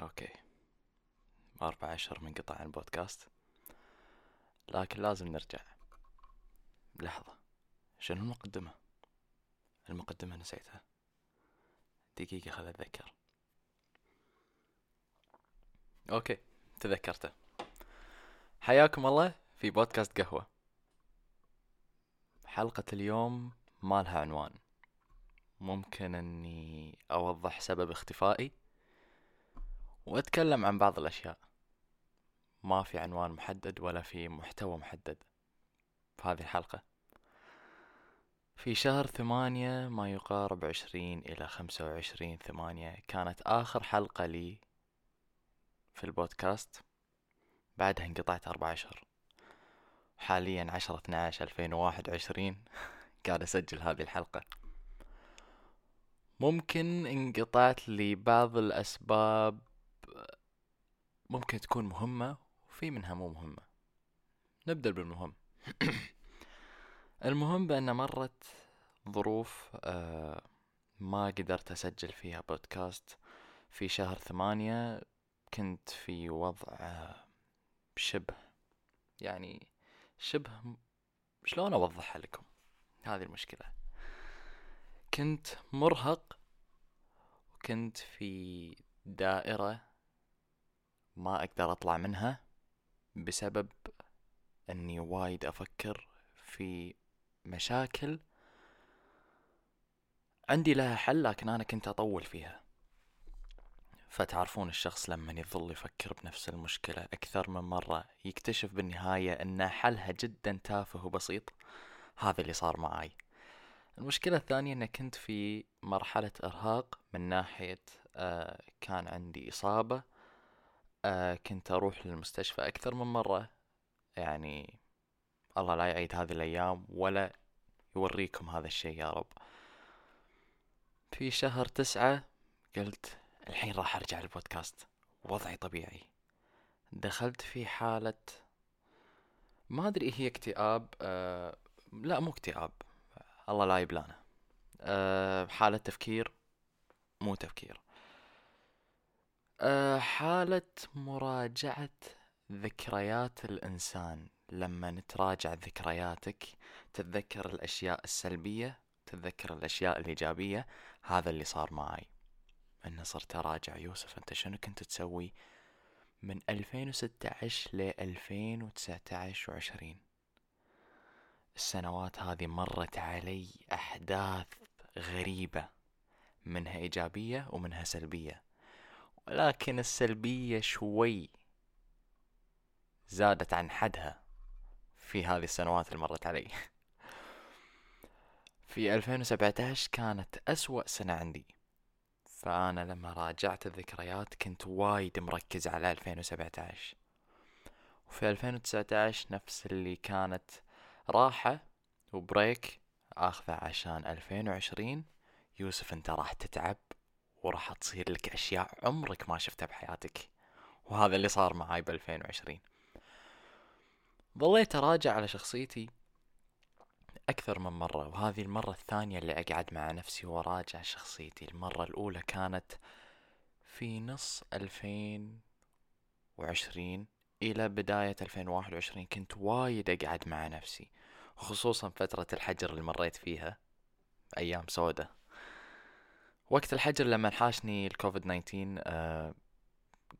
Okay. أربع أشهر من قطع البودكاست. لكن لازم نرجع. لحظة. شنو المقدمة؟ المقدمة نسيتها. دقيقة خل أتذكر. Okay تذكرته. حياكم الله في بودكاست قهوة. حلقة اليوم ما لها عنوان. ممكن أني أوضح سبب اختفائي. وأتكلم عن بعض الأشياء. ما في عنوان محدد ولا في محتوى محدد في هذه الحلقة. في شهر ثمانية ما يقارب عشرين إلى خمسة وعشرين ثمانية كانت آخر حلقة لي في البودكاست. بعدها انقطعت أربع أشهر حاليا عشرة اثناعش ألفين وواحد وعشرين قاعد أسجل هذه الحلقة. ممكن انقطعت لبعض الأسباب ممكن تكون مهمة وفي منها مو مهمة. نبدأ بالمهم. المهم بأن مرت ظروف آه، ما قدرت أسجل فيها بودكاست. في شهر ثمانية كنت في وضع آه، شبه. يعني شبه شلون أوضحها لكم؟ هذه المشكلة. كنت مرهق وكنت في دائرة ما أقدر أطلع منها بسبب أني وايد أفكر في مشاكل عندي لها حل لكن أنا كنت أطول فيها. فتعرفون الشخص لما يظل يفكر بنفس المشكلة أكثر من مرة يكتشف بالنهاية أن حلها جدا تافه وبسيط. هذا اللي صار معاي. المشكلة الثانية أن كنت في مرحلة إرهاق من ناحية آه كان عندي إصابة. آه كنت أروح للمستشفى أكثر من مرة. يعني الله لا يعيد هذه الأيام ولا يوريكم هذا الشيء يا رب. في شهر تسعة قلت الحين راح أرجع البودكاست وضعي طبيعي. دخلت في حالة ما أدري هي اكتئاب أه لا مو اكتئاب. الله لا يبلانا. أه حالة تفكير مو تفكير. أه حالة مراجعة ذكريات الإنسان. لما نتراجع ذكرياتك تتذكر الأشياء السلبية تتذكر الأشياء الإيجابية. هذا اللي صار معي. أن صرت أراجع. يوسف أنت شنو كنت تسوي من 2016 ل 2019 وعشرين؟ السنوات هذه مرت علي أحداث غريبة منها إيجابية ومنها سلبية. ولكن السلبية شوي زادت عن حدها في هذه السنوات اللي مرت علي. في 2017 كانت أسوأ سنة عندي. فأنا لما راجعت الذكريات كنت وايد مركز على 2017 وفي 2019 نفس اللي كانت راحة وبريك آخذه عشان 2020 يوسف أنت راح تتعب. وراح تصير لك أشياء عمرك ما شفتها بحياتك. وهذا اللي صار معاي ب 2020 ظليت أراجع على شخصيتي أكثر من مرة وهذه المرة الثانية اللي أقعد مع نفسي وأراجع شخصيتي. المرة الأولى كانت في نص ألفين وعشرين إلى بداية ألفين وواحد وعشرين. كنت وايد أقعد مع نفسي خصوصا فترة الحجر اللي مريت فيها أيام سودة وقت الحجر لما حاشني الكوفيد 19 أه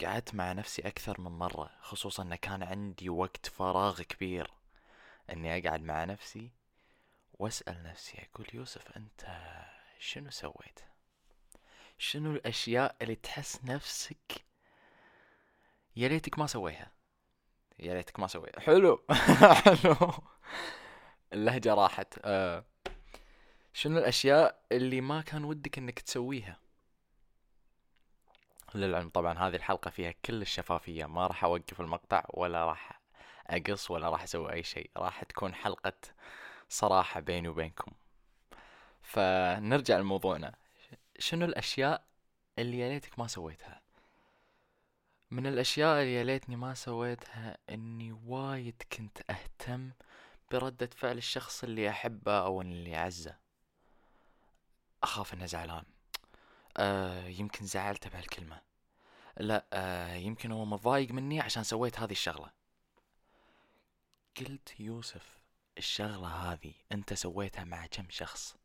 قعدت مع نفسي أكثر من مرة خصوصا أن كان عندي وقت فراغ كبير. أني أقعد مع نفسي وأسأل نفسي أقول يوسف أنت شنو سويت؟ شنو الأشياء اللي تحس نفسك يا ليتك ما سويها؟ يا ليتك ما سويها. حلو. حلو. اللهجة راحت. آه. شنو الأشياء اللي ما كان ودك أنك تسويها؟ للعلم طبعا هذه الحلقة فيها كل الشفافية ما راح أوقف المقطع ولا راح أقص ولا راح أسوي أي شيء راح تكون حلقة صراحة بيني وبينكم. فنرجع لموضوعنا. شنو الأشياء اللي يا ليتك ما سويتها؟ من الأشياء اللي يا ليتني ما سويتها إني وايد كنت أهتم بردة فعل الشخص اللي أحبه أو اللي أعزه. أخاف إنه زعلان. آه يمكن زعلته بهالكلمة. لا آه يمكن هو متضايق مني عشان سويت هذه الشغلة. قلت يوسف الشغلة هذه أنت سويتها مع كم شخص؟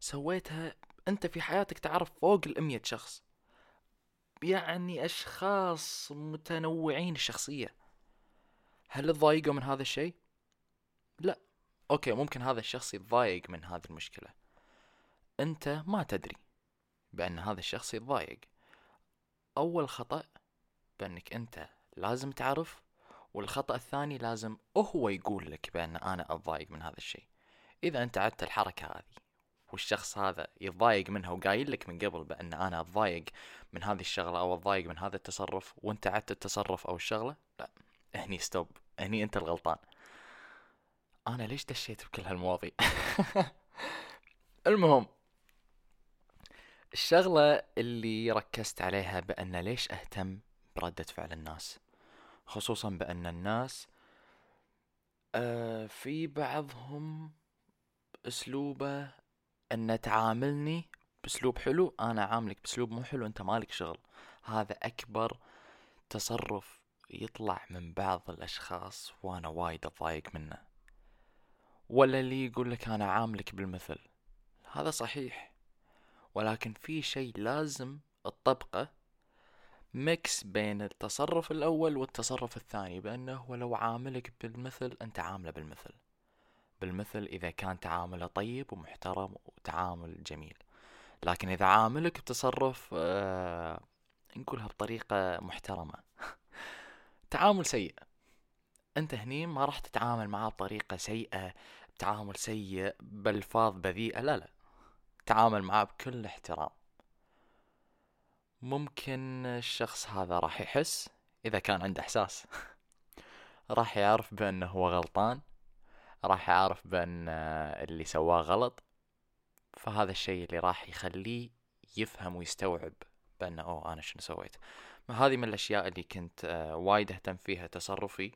سويتها أنت في حياتك تعرف فوق الامية شخص. يعني أشخاص متنوعين الشخصية. هل تضايقوا من هذا الشيء؟ لا. أوكي ممكن هذا الشخص يتضايق من هذه المشكلة. أنت ما تدري بأن هذا الشخص يتضايق. أول خطأ بأنك أنت لازم تعرف والخطأ الثاني لازم هو يقول لك بأن أنا أتضايق من هذا الشيء. إذا أنت عدت الحركة هذه والشخص هذا يتضايق منها وقايل لك من قبل بأن أنا أتضايق من هذه الشغلة أو أتضايق من هذا التصرف وأنت عدت التصرف أو الشغلة لا هني ستوب هني أنت الغلطان. أنا ليش دشيت بكل هالمواضيع؟ المهم الشغلة اللي ركزت عليها بأن ليش أهتم بردة فعل الناس؟ خصوصا بأن الناس آه في بعضهم أسلوبه أن تعاملني بأسلوب حلو أنا عاملك بأسلوب مو حلو أنت مالك شغل. هذا أكبر تصرف يطلع من بعض الأشخاص وأنا وايد أضايق منه. ولا اللي يقول لك أنا عاملك بالمثل. هذا صحيح. ولكن في شيء لازم تطبقه ميكس بين التصرف الأول والتصرف الثاني بأنه لو عاملك بالمثل أنت عامله بالمثل. بالمثل إذا كان تعامله طيب ومحترم وتعامل جميل. لكن إذا عاملك بتصرف آه نقولها بطريقة محترمة. تعامل سيء. أنت هني ما راح تتعامل معاه بطريقة سيئة بتعامل سيء بألفاظ بذيئة لا لا. تعامل معاه بكل احترام. ممكن الشخص هذا راح يحس إذا كان عنده إحساس. راح يعرف بأنه هو غلطان راح يعرف بأن اللي سواه غلط فهذا الشيء اللي راح يخليه يفهم ويستوعب بأنه أوه أنا شنو سويت. هذه من الأشياء اللي كنت آه، وايد أهتم فيها تصرفي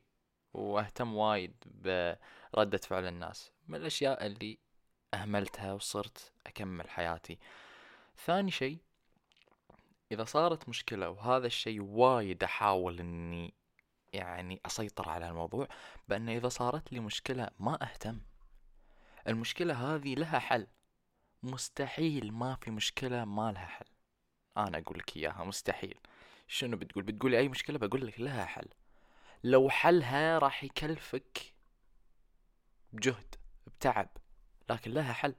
وأهتم وايد بردة فعل الناس. من الأشياء اللي أهملتها وصرت أكمل حياتي. ثاني شيء إذا صارت مشكلة وهذا الشيء وايد أحاول إني يعني أسيطر على الموضوع بأن إذا صارت لي مشكلة ما أهتم. المشكلة هذه لها حل. مستحيل ما في مشكلة ما لها حل. أنا أقول لك إياها مستحيل. شنو بتقول؟ بتقولي أي مشكلة؟ بقول لك لها حل. لو حلها راح يكلفك بجهد بتعب. لكن لها حل.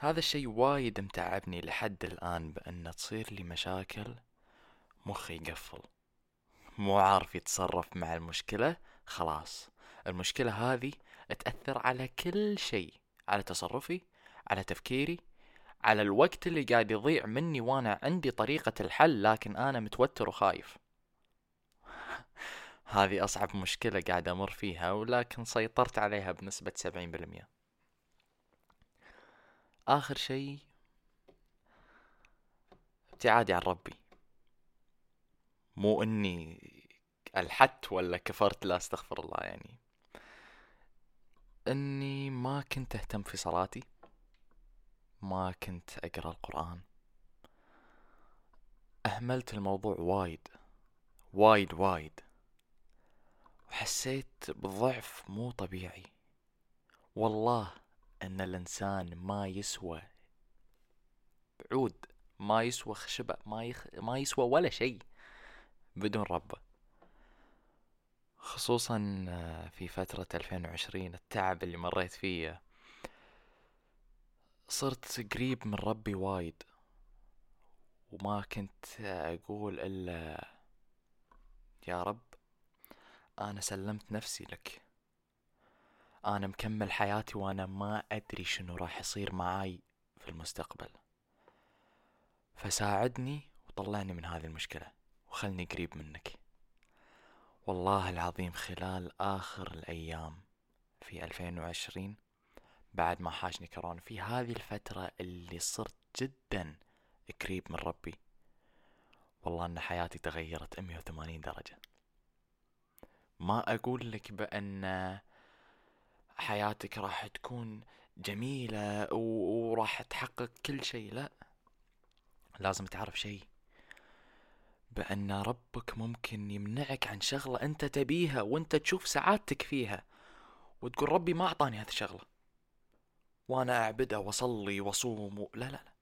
هذا الشيء وايد متعبني لحد الآن بأن تصير لي مشاكل مخي يقفل. مو عارف يتصرف مع المشكلة خلاص. المشكلة هذه تأثر على كل شيء على تصرفي على تفكيري على الوقت اللي قاعد يضيع مني وأنا عندي طريقة الحل لكن أنا متوتر وخايف. هذه أصعب مشكلة قاعد أمر فيها ولكن سيطرت عليها بنسبة سبعين بالمية. آخر شيء ابتعادي عن ربي. مو إني الحت ولا كفرت لا أستغفر الله يعني. إني ما كنت أهتم في صلاتي ما كنت أقرأ القرآن. أهملت الموضوع وايد وايد وايد. وحسيت بضعف مو طبيعي. والله أن الإنسان ما يسوى عود ما يسوى خشبة ما, يخ... ما يسوى ولا شيء بدون ربه. خصوصا في فترة 2020 التعب اللي مريت فيه صرت قريب من ربي وايد. وما كنت أقول إلا يا رب أنا سلمت نفسي لك. أنا مكمل حياتي وأنا ما أدري شنو راح يصير معاي في المستقبل. فساعدني وطلعني من هذه المشكلة وخلني قريب منك. والله العظيم خلال آخر الأيام في 2020 بعد ما حاجني كورونا في هذه الفترة اللي صرت جدا قريب من ربي. والله إن حياتي تغيرت 180 درجة. ما أقول لك بأن حياتك راح تكون جميلة وراح تحقق كل شيء لا. لازم تعرف شيء. بأن ربك ممكن يمنعك عن شغلة أنت تبيها وأنت تشوف سعادتك فيها وتقول ربي ما أعطاني هذه الشغلة. وأنا أعبده وأصلي وأصوم و... لا لا لا.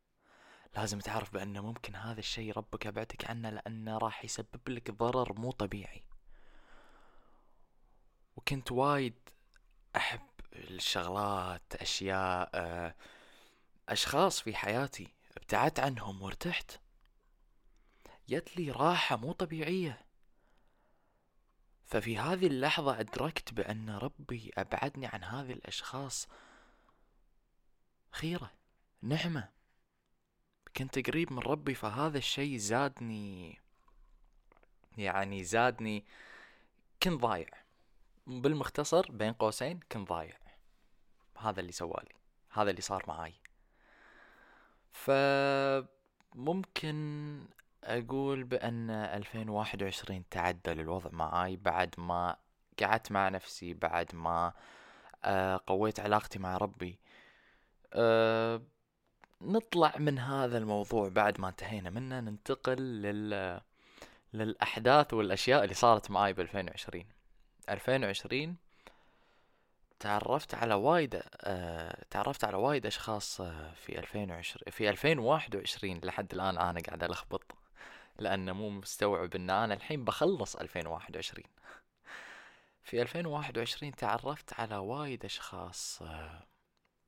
لازم تعرف بأن ممكن هذا الشيء ربك يبعدك عنه لأنه راح يسبب لك ضرر مو طبيعي. وكنت وايد أحب الشغلات أشياء آه، أشخاص في حياتي ابتعدت عنهم وارتحت. جت لي راحة مو طبيعية. ففي هذه اللحظة أدركت بأن ربي أبعدني عن هذه الأشخاص. خيرة نعمة. كنت قريب من ربي فهذا الشيء زادني يعني زادني كنت ضايع. بالمختصر بين قوسين كنت ضايع. هذا اللي سوالي هذا اللي صار معاي. فممكن أقول بأن 2021 تعدل الوضع معاي بعد ما قعدت مع نفسي بعد ما آه، قويت علاقتي مع ربي. أه نطلع من هذا الموضوع بعد ما انتهينا منه ننتقل لل للأحداث والأشياء اللي صارت معاي ب 2020 2020 تعرفت على وايد أه تعرفت على وايد أشخاص آه، في 2020 في 2021 لحد الآن أنا قاعد ألخبط لأن مو مستوعب أن أنا الحين بخلص 2021 في 2021 تعرفت على وايد أشخاص أه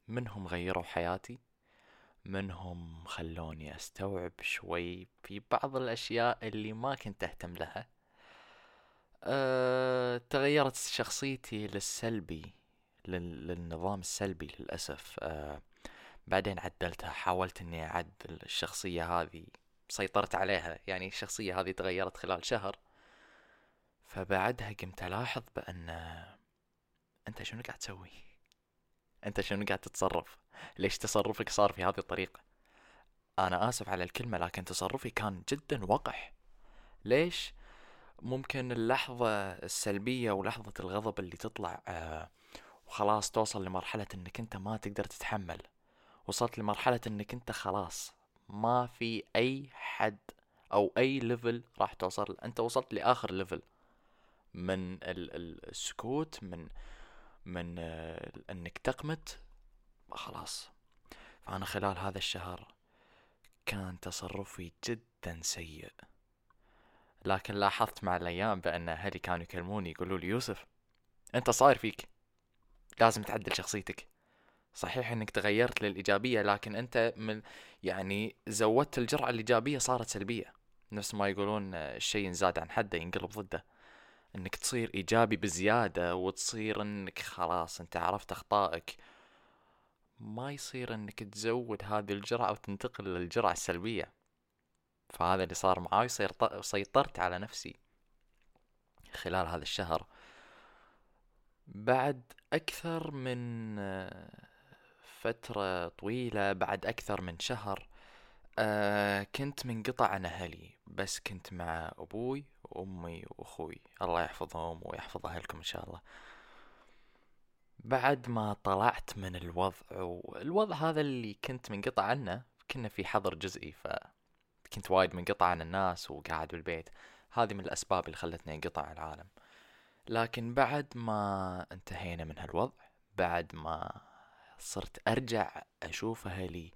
منهم غيروا حياتي منهم خلوني أستوعب شوي في بعض الأشياء اللي ما كنت أهتم لها. أه تغيرت شخصيتي للسلبي للنظام السلبي للأسف. أه بعدين عدلتها حاولت إني أعدل الشخصية هذه سيطرت عليها. يعني الشخصية هذه تغيرت خلال شهر. فبعدها قمت ألاحظ بأن أنت شنو قاعد تسوي؟ أنت شنو قاعد تتصرف؟ ليش تصرفك صار في هذه الطريقة؟ أنا آسف على الكلمة لكن تصرفي كان جدا وقح. ليش؟ ممكن اللحظة السلبية ولحظة الغضب اللي تطلع آه وخلاص توصل لمرحلة إنك أنت ما تقدر تتحمل. وصلت لمرحلة إنك أنت خلاص ما في أي حد أو أي level راح توصل. أنت وصلت لآخر level من السكوت من من آه، إنك تقمت. خلاص. فأنا خلال هذا الشهر كان تصرفي جدا سيء. لكن لاحظت مع الأيام بأن أهلي كانوا يكلموني يقولوا لي يوسف أنت شصاير فيك. لازم تعدل شخصيتك. صحيح إنك تغيرت للإيجابية لكن أنت من يعني زودت الجرعة الإيجابية صارت سلبية. نفس ما يقولون الشيء زاد عن حده ينقلب ضده. إنك تصير إيجابي بزيادة وتصير إنك خلاص أنت عرفت أخطائك. ما يصير إنك تزود هذه الجرعة وتنتقل للجرعة السلبية. فهذا اللي صار معاي سيطرت على نفسي خلال هذا الشهر. بعد أكثر من فترة طويلة بعد أكثر من شهر آه كنت منقطع عن أهلي. بس كنت مع أبوي وأمي وأخوي. الله يحفظهم ويحفظ أهلكم إن شاء الله. بعد ما طلعت من الوضع والوضع هذا اللي كنت منقطع عنه كنا في حظر جزئي فكنت وايد منقطع عن الناس وقاعد بالبيت. هذه من الأسباب اللي خلتني أنقطع عن العالم. لكن بعد ما انتهينا من هالوضع بعد ما صرت أرجع أشوف أهلي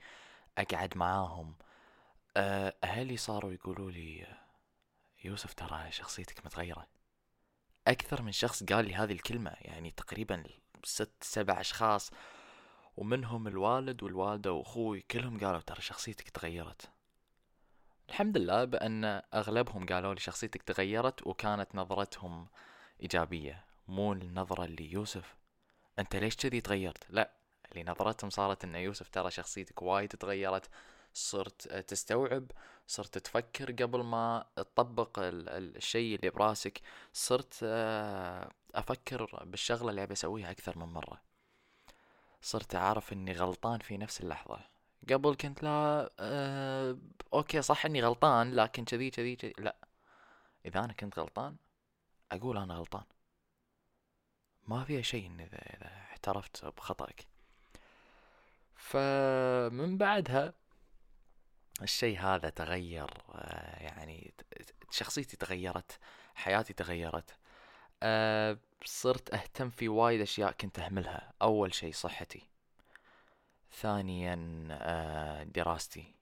أقعد معاهم آه، أهلي صاروا يقولوا لي يوسف ترى شخصيتك متغيرة. أكثر من شخص قال لي هذه الكلمة يعني تقريبا ست سبع أشخاص ومنهم الوالد والوالدة وأخوي كلهم قالوا ترى شخصيتك تغيرت. الحمد لله بأن أغلبهم قالوا لي شخصيتك تغيرت وكانت نظرتهم إيجابية مو النظرة اللي يوسف. أنت ليش كذي تغيرت؟ لا اللي نظرتهم صارت أن يوسف ترى شخصيتك وايد تغيرت صرت تستوعب صرت تفكر قبل ما تطبق الشيء اللي براسك صرت آه، أفكر بالشغلة اللي أبي أسويها أكثر من مرة. صرت أعرف إني غلطان في نفس اللحظة. قبل كنت لا أه أوكي صح إني غلطان لكن كذي كذي كذي. لا. إذا أنا كنت غلطان أقول أنا غلطان. ما فيها شيء إن إذا إذا اعترفت بخطأك. فمن بعدها الشيء هذا تغير آه، يعني شخصيتي تغيرت حياتي تغيرت. أه صرت أهتم في وايد أشياء كنت أهملها. أول شيء صحتي. ثانيا أه دراستي.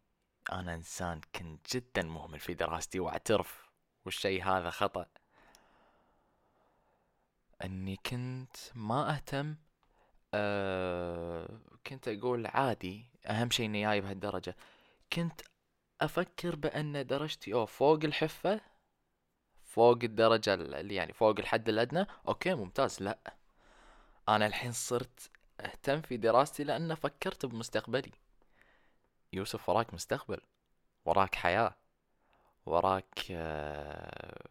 أنا إنسان كنت جدا مهمل في دراستي واعترف والشيء هذا خطأ. إني كنت ما أهتم أه كنت أقول عادي أهم شيء إني جايب هالدرجة كنت أفكر بأن درجتي أو فوق الحفة فوق الدرجة اللي يعني فوق الحد الأدنى أوكي ممتاز لا. أنا الحين صرت أهتم في دراستي لأن فكرت بمستقبلي. يوسف وراك مستقبل وراك حياة وراك آه،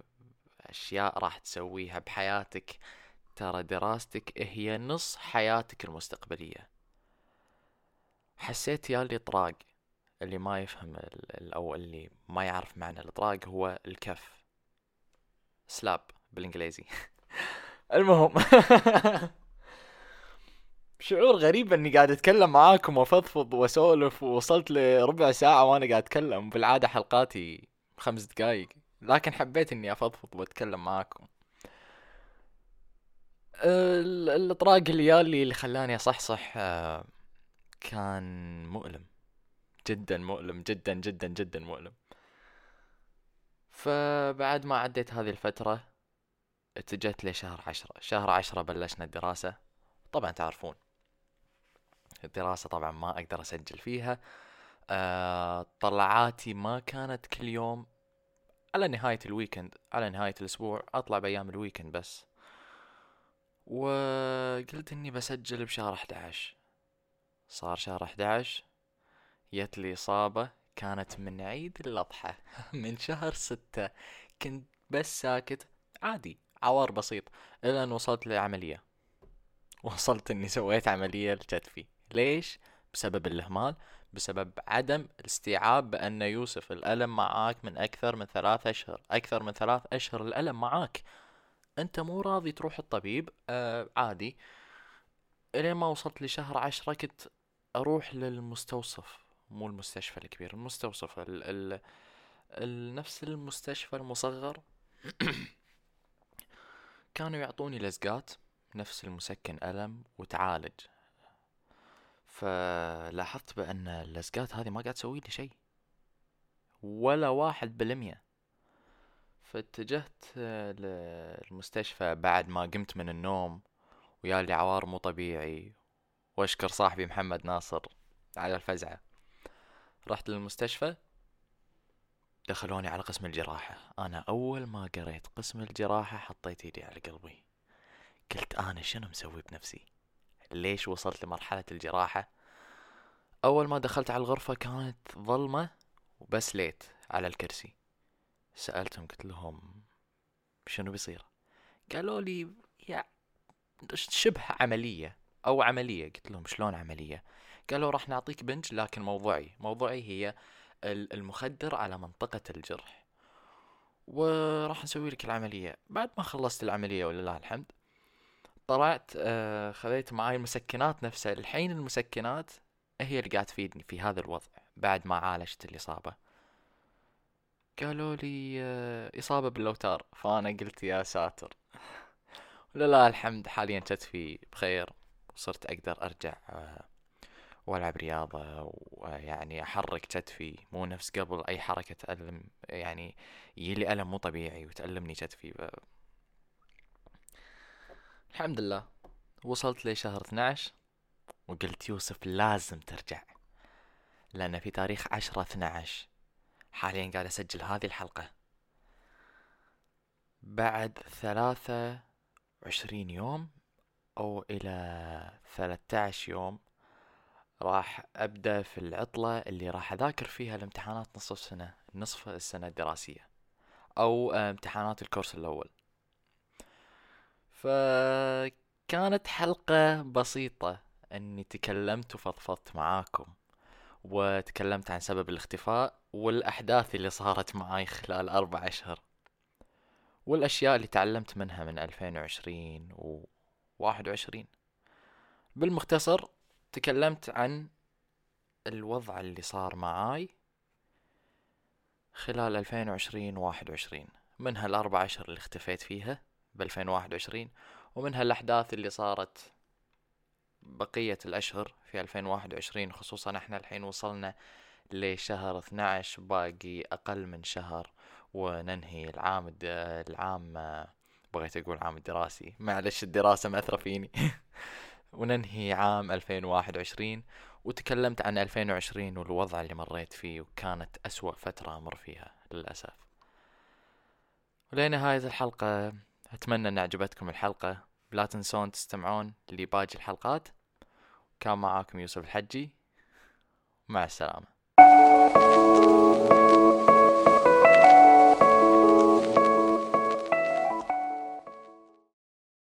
أشياء راح تسويها بحياتك. ترى دراستك هي نص حياتك المستقبلية. حسيت يا اللي طراق اللي ما يفهم أو اللي ما يعرف معنى الاطراق هو الكف. سلاب بالإنجليزي. المهم. شعور غريب إني قاعد أتكلم معاكم وأفضفض وأسولف ووصلت لربع ساعة وأنا قاعد أتكلم. بالعادة حلقاتي خمس دقايق لكن حبيت إني أفضفض وأتكلم معاكم. الإطراق اللي اللي خلاني أصحصح آه، كان مؤلم. جدا مؤلم جدا جدا جدا مؤلم. فبعد ما عديت هذه الفترة اتجهت لشهر عشرة. شهر عشرة بلشنا الدراسة طبعا تعرفون الدراسة طبعا ما أقدر أسجل فيها. آه طلعاتي ما كانت كل يوم على نهاية ال weekend على نهاية الأسبوع أطلع بأيام ال weekend بس. وقلت إني بسجل بشهر 11 صار شهر 11 جت لي إصابة كانت من عيد الأضحى. من شهر ستة. كنت بس ساكت عادي عوار بسيط إلى أن وصلت لعملية. وصلت إني سويت عملية لكتفي ليش؟ بسبب الإهمال بسبب عدم الاستيعاب بأن يوسف الألم معاك من أكثر من ثلاث أشهر أكثر من ثلاث أشهر الألم معاك. أنت مو راضي تروح الطبيب آه عادي. إلين ما وصلت لشهر عشرة كنت أروح للمستوصف مو المستشفى الكبير المستوصف ال ال ال نفس المستشفى المصغر. كانوا يعطوني لزقات نفس المسكن ألم وتعالج. فلاحظت بأن اللزقات هذه ما قاعد تسوي لي شيء. ولا واحد بالمية. فاتجهت للمستشفى بعد ما قمت من النوم ويالي عوار مو طبيعي. وأشكر صاحبي محمد ناصر على الفزعة. رحت للمستشفى. دخلوني على قسم الجراحة. أنا أول ما قريت قسم الجراحة حطيت إيدي على قلبي. قلت أنا شنو مسوي بنفسي؟ ليش وصلت لمرحلة الجراحة؟ أول ما دخلت على الغرفة كانت ظلمة وبس ليت على الكرسي. سألتهم قلت لهم شنو بيصير؟ قالوا لي يا شبه عملية أو عملية. قلت لهم شلون عملية؟ قالوا راح نعطيك بنج لكن موضوعي. موضوعي هي المخدر على منطقة الجرح. وراح نسوي لك العملية. بعد ما خلصت العملية ولله الحمد طلعت آه خذيت معاي المسكنات نفسها. الحين المسكنات هي اللي قاعد تفيدني في هذا الوضع بعد ما عالجت الإصابة. قالوا لي آه إصابة باللوتار فأنا قلت يا ساتر. ولله الحمد حاليا كتفي بخير. وصرت أقدر أرجع آه وألعب رياضة ويعني أحرك كتفي مو نفس قبل أي حركة تألم يعني يجيلي ألم مو طبيعي وتألمني كتفي. الحمد لله. وصلت لشهر 12 وقلت يوسف لازم ترجع لأن في تاريخ عشرة 12 حاليا قاعد أسجل هذه الحلقة. بعد ثلاثة وعشرين يوم أو إلى ثلاثة عشر يوم راح أبدأ في العطلة اللي راح أذاكر فيها الامتحانات نصف السنة نصف السنة الدراسية أو امتحانات الكورس الأول. فكانت حلقة بسيطة أني تكلمت وفضفضت معاكم وتكلمت عن سبب الاختفاء والأحداث اللي صارت معاي خلال أربع أشهر والأشياء اللي تعلمت منها من 2020 و 21 بالمختصر تكلمت عن الوضع اللي صار معاي خلال ألفين وعشرين وواحد وعشرين. منها الأربع أشهر اللي اختفيت فيها وواحد وعشرين ومنها الأحداث اللي صارت بقية الأشهر في ألفين وواحد وعشرين خصوصا إحنا الحين وصلنا لشهر 12 باقي أقل من شهر وننهي العام. العام بغيت أقول عام الدراسي معلش الدراسة مأثرة فيني وننهي عام 2021 وتكلمت عن 2020 والوضع اللي مريت فيه وكانت أسوأ فترة أمر فيها للأسف ولنهاية الحلقة أتمنى أن عجبتكم الحلقة. لا تنسون تستمعون لباقي الحلقات. كان معاكم يوسف الحجي. مع السلامة.